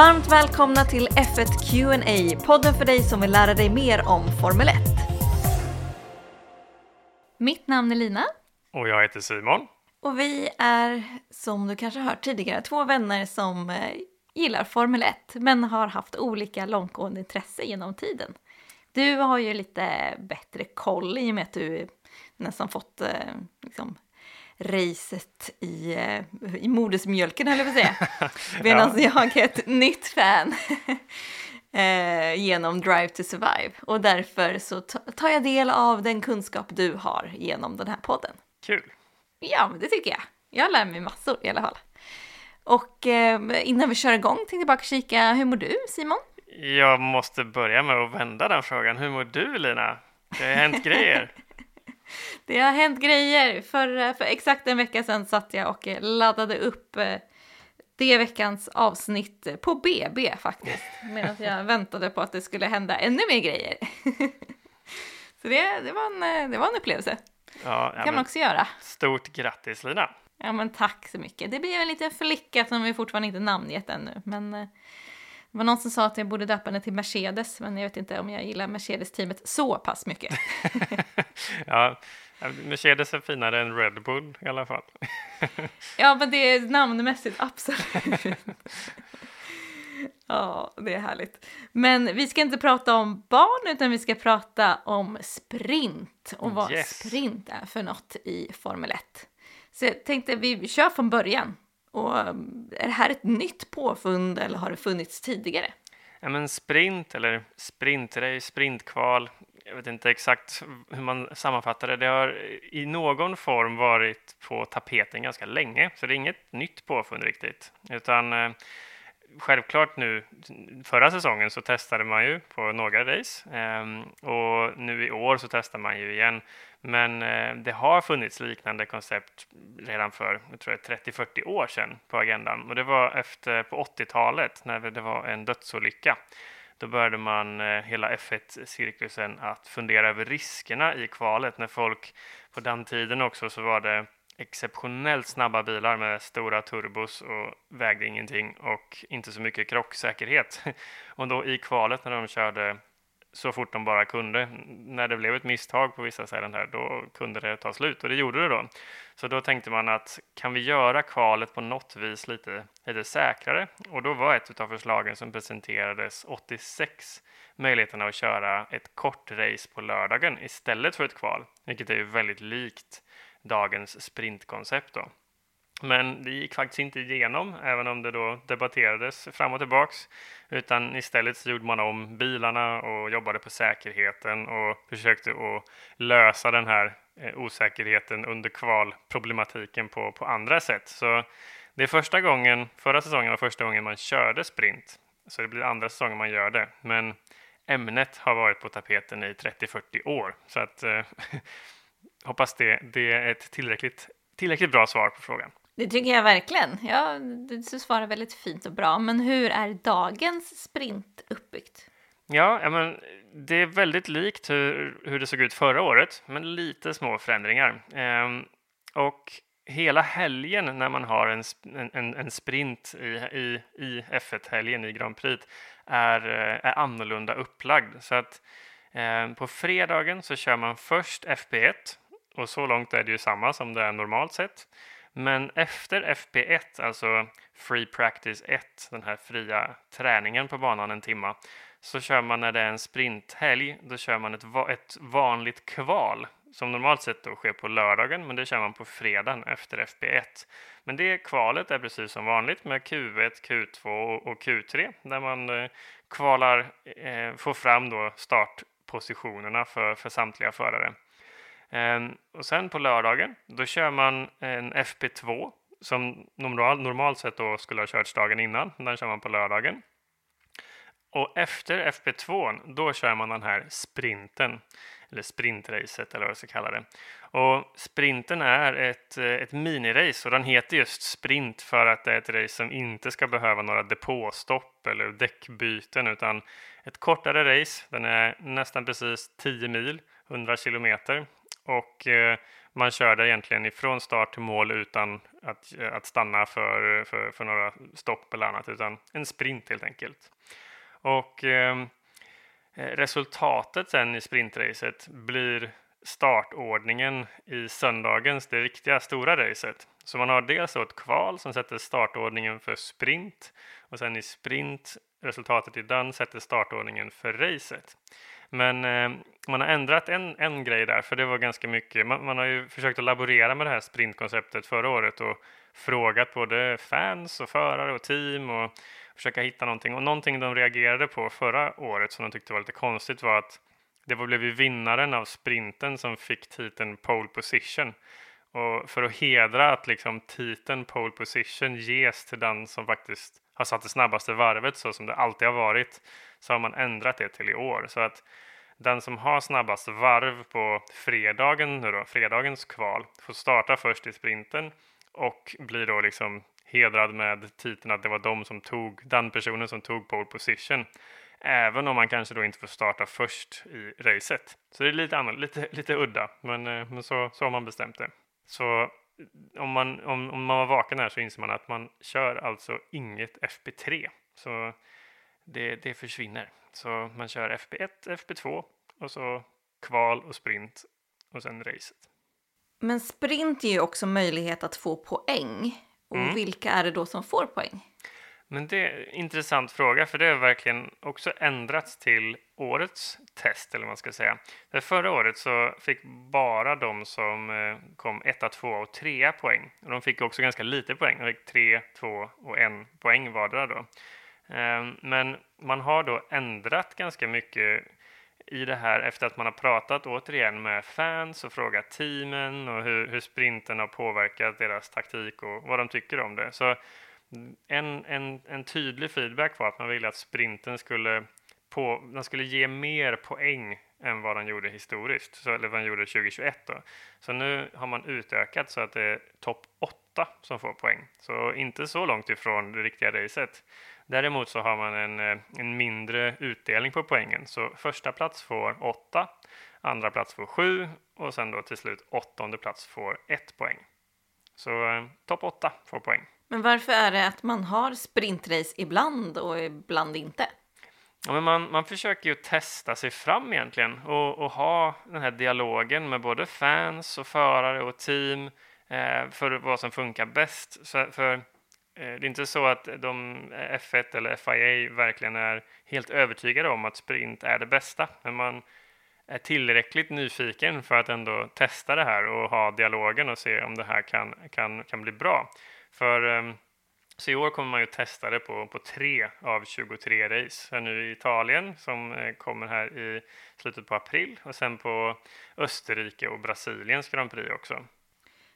Varmt välkomna till F1 Q&A, podden för dig som vill lära dig mer om Formel 1. Mitt namn är Lina. Och jag heter Simon. Och vi är, som du kanske hört tidigare, två vänner som eh, gillar Formel 1 men har haft olika långtgående intresse genom tiden. Du har ju lite bättre koll i och med att du nästan fått eh, liksom, racet i, eh, i modersmjölken, höll jag på att säga. Medan ja. jag är ett nytt fan eh, genom Drive to Survive. Och därför så tar jag del av den kunskap du har genom den här podden. Kul! Ja, men det tycker jag. Jag lär mig massor i alla fall. Och eh, innan vi kör igång tänkte jag bara kika, hur mår du Simon? Jag måste börja med att vända den frågan. Hur mår du Lina? Det har hänt grejer. Det har hänt grejer. För, för exakt en vecka sedan satt jag och laddade upp eh, det veckans avsnitt på BB faktiskt. Medan jag väntade på att det skulle hända ännu mer grejer. Så det, det, var, en, det var en upplevelse. Ja, det kan man också göra. Stort grattis Lina! Ja men tack så mycket. Det blir en liten flicka som vi fortfarande inte namngett ännu. Men eh, det var någon som sa att jag borde döpa henne till Mercedes, men jag vet inte om jag gillar Mercedes-teamet så pass mycket. ja, Mercedes är finare än Red Bull i alla fall. ja, men det är namnmässigt absolut. Ja, det är härligt. Men vi ska inte prata om barn, utan vi ska prata om sprint och vad yes. sprint är för något i Formel 1. Så jag tänkte vi kör från början. Och ehm, är det här ett nytt påfund eller har det funnits tidigare? Ja, men sprint eller sprintrace, sprintkval, jag vet inte exakt hur man sammanfattar det. Det har i någon form varit på tapeten ganska länge, så det är inget nytt påfund riktigt. Utan eh, självklart nu, förra säsongen så testade man ju på några race eh, och nu i år så testar man ju igen. Men eh, det har funnits liknande koncept redan för 30-40 år sedan på agendan och det var efter på 80-talet när det var en dödsolycka. Då började man eh, hela F1-cirkusen att fundera över riskerna i kvalet när folk på den tiden också så var det exceptionellt snabba bilar med stora turbos och vägde ingenting och inte så mycket krocksäkerhet. Och då i kvalet när de körde så fort de bara kunde. När det blev ett misstag på vissa ställen här, då kunde det ta slut och det gjorde det då. Så då tänkte man att kan vi göra kvalet på något vis lite, lite säkrare? Och då var ett av förslagen som presenterades 86 möjligheten att köra ett kort race på lördagen istället för ett kval, vilket är ju väldigt likt dagens sprintkoncept då. Men det gick faktiskt inte igenom, även om det då debatterades fram och tillbaks. Utan istället så gjorde man om bilarna och jobbade på säkerheten och försökte att lösa den här eh, osäkerheten under kvalproblematiken på, på andra sätt. Så det är första gången, förra säsongen var första gången man körde sprint. Så det blir andra säsongen man gör det. Men ämnet har varit på tapeten i 30-40 år. Så att eh, hoppas det, det är ett tillräckligt, tillräckligt bra svar på frågan. Det tycker jag verkligen. Ja, du svarar väldigt fint och bra. Men hur är dagens sprint uppbyggt? Ja, men det är väldigt likt hur, hur det såg ut förra året, men lite små förändringar. Ehm, och hela helgen när man har en, en, en sprint i, i, i F1-helgen i Grand Prix är, eh, är annorlunda upplagd. Så att eh, på fredagen så kör man först FP1 och så långt är det ju samma som det är normalt sett. Men efter FP1, alltså Free Practice 1, den här fria träningen på banan en timma, så kör man när det är en sprinthelg, då kör man ett, va ett vanligt kval som normalt sett då sker på lördagen, men det kör man på fredagen efter FP1. Men det kvalet är precis som vanligt med Q1, Q2 och Q3 där man eh, kvalar, eh, får fram då startpositionerna för, för samtliga förare. Ehm, och sen på lördagen, då kör man en FP2 som normal, normalt sett då skulle ha körts dagen innan. Den kör man på lördagen. Och efter FP2, då kör man den här sprinten, eller sprintracet eller vad jag ska kalla det. Och sprinten är ett, eh, ett minirace och den heter just sprint för att det är ett race som inte ska behöva några depåstopp eller däckbyten utan ett kortare race. Den är nästan precis 10 mil, 100 kilometer och eh, man kör det egentligen ifrån start till mål utan att, eh, att stanna för, för, för några stopp eller annat, utan en sprint helt enkelt. Och ehm, eh, resultatet sen i sprintracet blir startordningen i söndagens, det riktiga stora racet. Så man har dels ett kval som sätter startordningen för sprint och sen i sprint, resultatet i den sätter startordningen för racet. Men eh, man har ändrat en, en grej där, för det var ganska mycket. Man, man, har ju försökt att laborera med det här sprintkonceptet förra året och frågat både fans och förare och team och försöka hitta någonting. Och någonting de reagerade på förra året som de tyckte var lite konstigt var att det blev vinnaren av sprinten som fick titeln pole position. Och för att hedra att liksom titeln pole position ges till den som faktiskt Alltså har satt det snabbaste varvet så som det alltid har varit så har man ändrat det till i år. Så att den som har snabbast varv på fredagen nu då, fredagens kval får starta först i sprinten och blir då liksom hedrad med titeln att det var de som tog, den personen som tog pole position. Även om man kanske då inte får starta först i racet. Så det är lite, annorlunda, lite, lite udda, men, eh, men så, så har man bestämt det. Så om man, om, om man var vaken här så inser man att man kör alltså inget FP3. Så det, det försvinner. Så man kör FP1, FP2 och så kval och sprint och sen racet. Men sprint ger ju också möjlighet att få poäng. Och mm. vilka är det då som får poäng? Men det är en intressant fråga, för det har verkligen också ändrats till årets test, eller vad man ska säga. För förra året så fick bara de som eh, kom 1, 2 och 3 poäng. Och de fick också ganska lite poäng, de fick 3, 2 och 1 poäng vardera då. Ehm, men man har då ändrat ganska mycket i det här efter att man har pratat återigen med fans och frågat teamen och hur, hur sprinten har påverkat deras taktik och vad de tycker om det. Så en, en, en tydlig feedback var att man ville att sprinten skulle, på, den skulle ge mer poäng än vad den gjorde historiskt, så, eller vad den gjorde 2021. Då. Så nu har man utökat så att det är topp 8 som får poäng. Så inte så långt ifrån det riktiga racet. Däremot så har man en, eh, en mindre utdelning på poängen. Så första plats får 8, andra plats får 7 och sen då till slut åttonde plats får 1 poäng. Så eh, topp 8 får poäng. Men varför är det att man har sprintrace ibland och ibland inte? Ja, men man, man försöker ju testa sig fram egentligen och, och ha den här dialogen med både fans och förare och team eh, för vad som funkar bäst. Så, för eh, det är inte så att de eh, F1 eller FIA verkligen är helt övertygade om att sprint är det bästa, men man är tillräckligt nyfiken för att ändå testa det här och ha dialogen och se om det här kan, kan, kan bli bra. För ehm, så i år kommer man ju testa det på, på tre av 23 race. Här nu i Italien som eh, kommer här i slutet på april och sen på Österrike och Brasiliens Grand Prix också.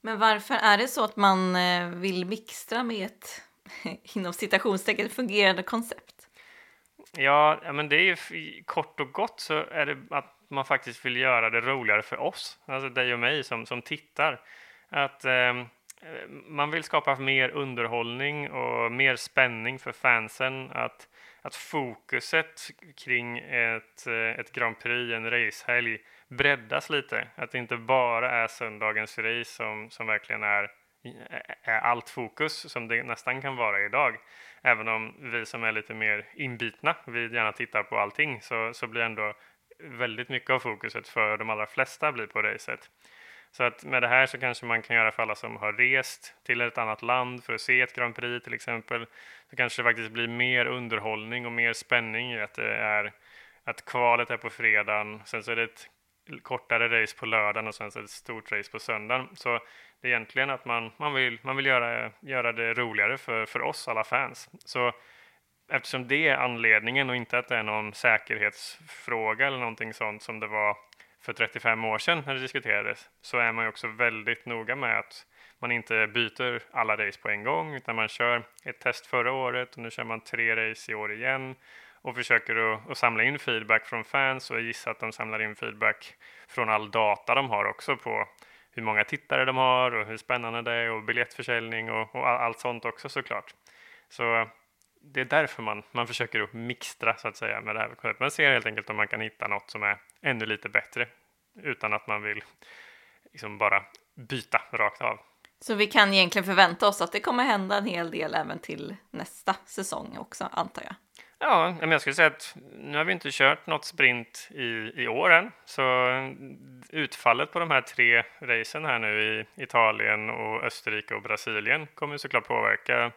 Men varför är det så att man eh, vill mixtra med ett inom citationstecken fungerande koncept? Ja, men det är ju kort och gott så är det att man faktiskt vill göra det roligare för oss, alltså dig och mig som, som tittar. Att eh, Eh, Eh, man vill skapa mer underhållning och mer spänning för fansen. Att, att fokuset kring ett, eh, ett Grand Prix, en racehelg, breddas lite. Att det inte bara är söndagens race som, som verkligen är, eh, är allt fokus som det nästan kan vara idag. Även om vi som är lite mer inbitna, vi gärna tittar på allting, så, så blir ändå väldigt mycket av fokuset för de allra flesta blir på racet. Så att med det här så kanske man kan göra för alla som har rest till ett annat land för att se ett Grand Prix till exempel. Så kanske det faktiskt blir mer underhållning och mer spänning i att det är att kvalet är på fredagen, sen så är det ett kortare race på lördagen och sen så är det ett stort race på söndagen. Så det är egentligen att man, man vill, man vill göra, göra det roligare för, för oss alla fans. Så eftersom det är anledningen och inte att det är någon säkerhetsfråga eller någonting sånt som det var för 35 år sedan när det diskuterades så är man ju också väldigt noga med att man inte byter alla race på en gång utan man kör ett test förra året och nu kör man tre race i år igen och försöker att, att samla in feedback från fans och jag gissar att de samlar in feedback från all data de har också på hur många tittare de har och hur spännande det är och biljettförsäljning och, och allt sånt också såklart. Så det är därför man, man försöker att mixtra så att säga med det här. Man ser helt enkelt om man kan hitta något som är ännu lite bättre utan att man vill liksom bara byta rakt av. Så vi kan egentligen förvänta oss att det kommer hända en hel del även till nästa säsong också, antar jag. Ja, men jag skulle säga att nu har vi inte kört något sprint i, i år än, så utfallet på de här tre racen här nu i Italien och Österrike och Brasilien kommer såklart påverka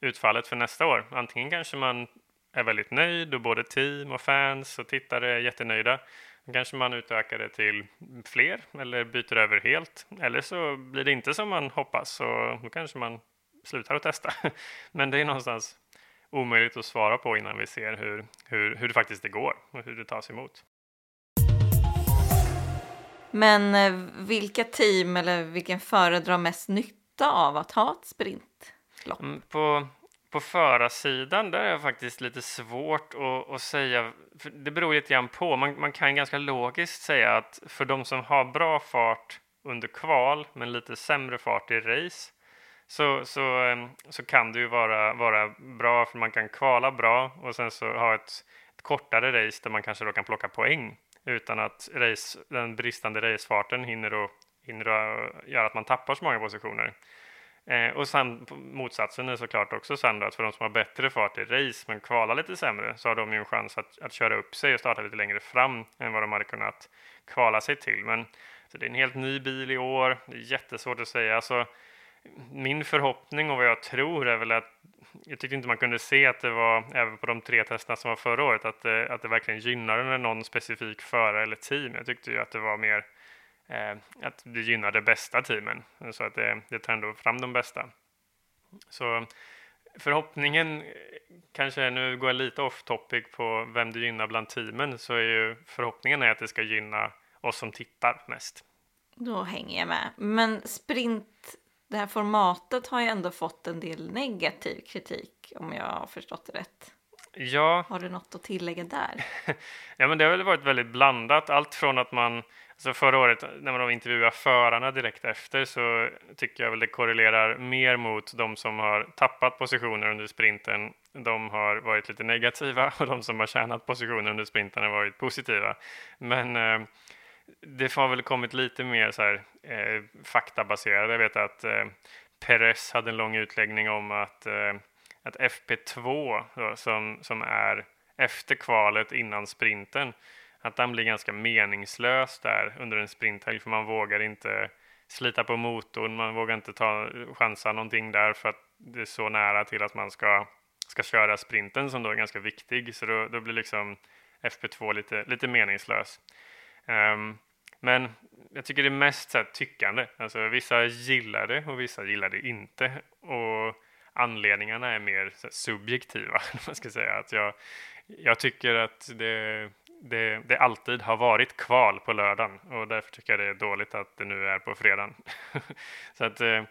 utfallet för nästa år. Antingen kanske man är väldigt nöjd och både team och fans och tittare är jättenöjda. Kanske man utökar det till fler eller byter över helt. Eller så blir det inte som man hoppas och då kanske man slutar att testa. Men det är någonstans omöjligt att svara på innan vi ser hur, hur, hur det faktiskt det går och hur det tas emot. Men eh, vilka team eller vilken föredrar mest nytta av att ha ett sprintlopp? Mm, på, på förarsidan där är det faktiskt lite svårt att, att säga. det beror lite grann på. Man, man kan ganska logiskt säga att för de som har bra fart under kval men lite sämre fart i race så, så, ehm, så kan det ju vara, vara bra för man kan kvala bra och sen så ha ett, ett kortare race där man kanske då kan plocka poäng utan att race, den bristande racefarten hinner, då, hinner då göra att man tappar så många positioner. Eh, och sen, motsatsen är såklart också sen att för de som har bättre fart i race men kvalar lite sämre så har de ju en chans att, att köra upp sig och starta lite längre fram än vad de hade kunnat kvala sig till. Men så det är en helt ny bil i år. Det är jättesvårt att säga. Så min förhoppning och vad jag tror är väl att jag tyckte inte man kunde se att det var, även på de tre testerna som var förra året, att det, att det verkligen gynnade någon specifik förare eller team. Jag tyckte ju att det var mer att det gynnade bästa teamen, så att det, det tar ändå fram de bästa. Så förhoppningen, kanske nu går jag lite off topic på vem det gynnar bland teamen, så är ju förhoppningen är att det ska gynna oss som tittar mest. Då hänger jag med. Men sprint det här formatet har ju ändå fått en del negativ kritik om jag har förstått det rätt. Ja. Har du något att tillägga där? ja, men det har väl varit väldigt blandat. Allt från att man, alltså förra året när man intervjuade förarna direkt efter så tycker jag väl det korrelerar mer mot de som har tappat positioner under sprinten. De har varit lite negativa och de som har tjänat positioner under sprinten har varit positiva. Men eh, det har väl kommit lite mer så här, eh, faktabaserade. Jag vet att eh, Perez hade en lång utläggning om att, eh, att FP2 då, som, som är efter kvalet innan sprinten, att den blir ganska meningslös där under en sprinthelg för man vågar inte slita på motorn, man vågar inte ta chansa någonting där för att det är så nära till att man ska, ska köra sprinten som då är ganska viktig. Så då, då blir liksom FP2 lite, lite meningslös. Um, men jag tycker det är mest så här, tyckande. Alltså, vissa gillar det och vissa gillar det inte. Och anledningarna är mer här, subjektiva. Man ska säga. Att jag, jag tycker att det, det, det, alltid har varit kval på lördagen och därför tycker jag det är dåligt att det nu är på fredagen. så att, eh,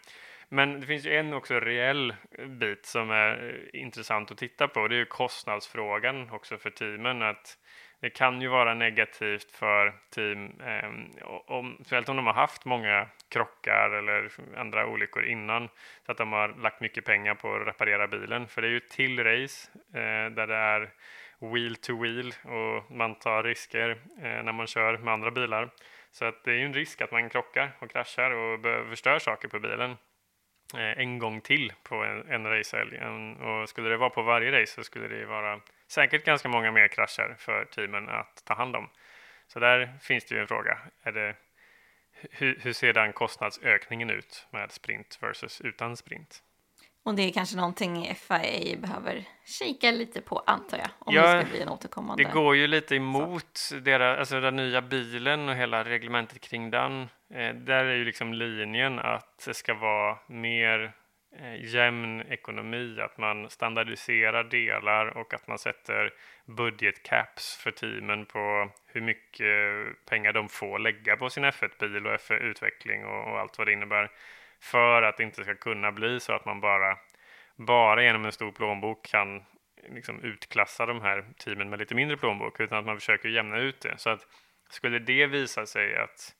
men det finns ju en också reell bit som är eh, intressant att titta på. Det är ju kostnadsfrågan också för teamen. Att det kan ju vara negativt för team, eh, om, speciellt om de har haft många krockar eller andra olyckor innan, så att de har lagt mycket pengar på att reparera bilen. För det är ju till race eh, där det är wheel to wheel och man tar risker eh, när man kör med andra bilar. Så att det är ju en risk att man krockar och kraschar och förstör saker på bilen eh, en gång till på en, en racehelg. Och skulle det vara på varje race så skulle det vara säkert ganska många mer krascher för teamen att ta hand om. Så där finns det ju en fråga. Är det, hur, hur ser den kostnadsökningen ut med sprint versus utan sprint? Och det är kanske någonting FIA behöver kika lite på antar jag, om ja, det ska bli en återkommande. Det går ju lite emot deras, alltså den nya bilen och hela reglementet kring den. Eh, där är ju liksom linjen att det ska vara mer eh, jämn ekonomi, att man standardiserar delar och att man sätter budgetcaps för teamen på hur mycket pengar de får lägga på sin F1-bil och F1-utveckling och, och, allt vad det innebär. För att det inte ska kunna bli så att man bara, bara genom en stor plånbok kan liksom utklassa de här teamen med lite mindre plånbok, utan att man försöker jämna ut det. Så att skulle det visa sig att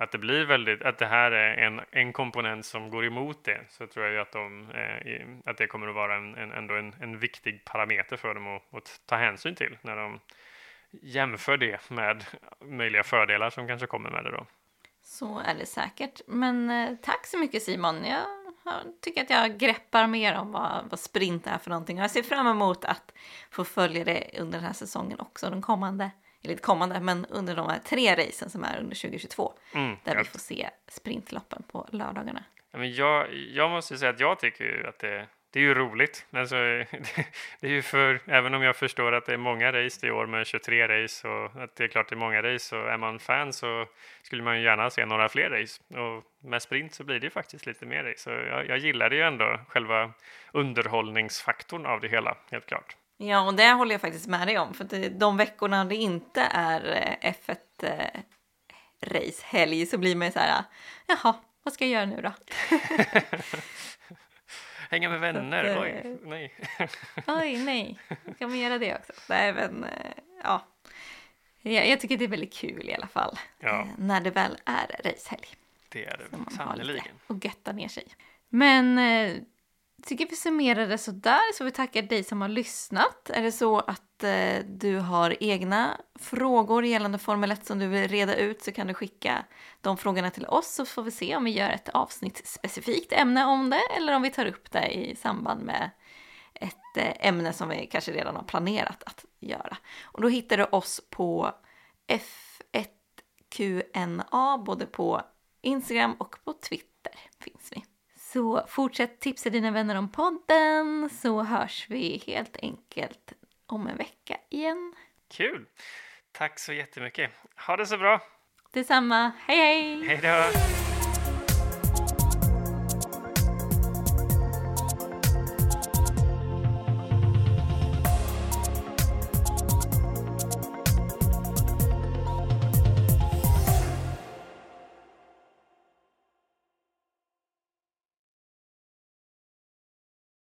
att det blir väldigt, att det här är en, en komponent som går emot det så tror jag att, de, eh, att det kommer att vara en, en, ändå en, en viktig parameter för dem att, att, ta hänsyn till när de jämför det med möjliga fördelar som kanske kommer med det då. Så är det säkert. Men eh, tack så mycket Simon. Jag tycker att jag greppar mer om vad, vad sprint är för någonting. Och jag ser fram emot att få följa det under den här säsongen också. Den kommande, eller inte kommande, men under de här tre racen som är under 2022. Mm, där ja. vi får se sprintloppen på lördagarna. Men jag, jag måste säga att jag tycker att det, det är ju roligt. Alltså, det är ju för, även om jag förstår att det är många race i år med 23 race och att det är klart det är många race så är man fan så skulle man ju gärna se några fler race. Och med sprint så blir det ju faktiskt lite mer race. Så jag, jag gillar det ju ändå, själva underhållningsfaktorn av det hela, helt klart. Ja, och det håller jag faktiskt med dig om. För de veckorna det inte är eh, F1 eh, racehelg så blir man ju så här, jaha, vad ska jag göra nu då? Hänga med vänner, att, oj, eh, nej. Oj, nej, ska man göra det också? Nej, men eh, ja. Jag, jag tycker det är väldigt kul i alla fall. Ja. Eh, när det väl är racehelg. Det är det sannerligen. och götta ner sig. Men tycker vi summerar det så där så vi tackar dig som har lyssnat. Är det så att eh, du har egna frågor gällande Formel 1 som du vill reda ut så kan du skicka de frågorna till oss så får vi se om vi gör ett avsnitt specifikt ämne om det eller om vi tar upp det i samband med ett eh, ämne som vi kanske redan har planerat att göra. Och då hittar du oss på F1QNA både på Instagram och på Twitter finns vi. Så fortsätt tipsa dina vänner om podden så hörs vi helt enkelt om en vecka igen. Kul! Tack så jättemycket. Ha det så bra. Detsamma, hej hej! Hej då!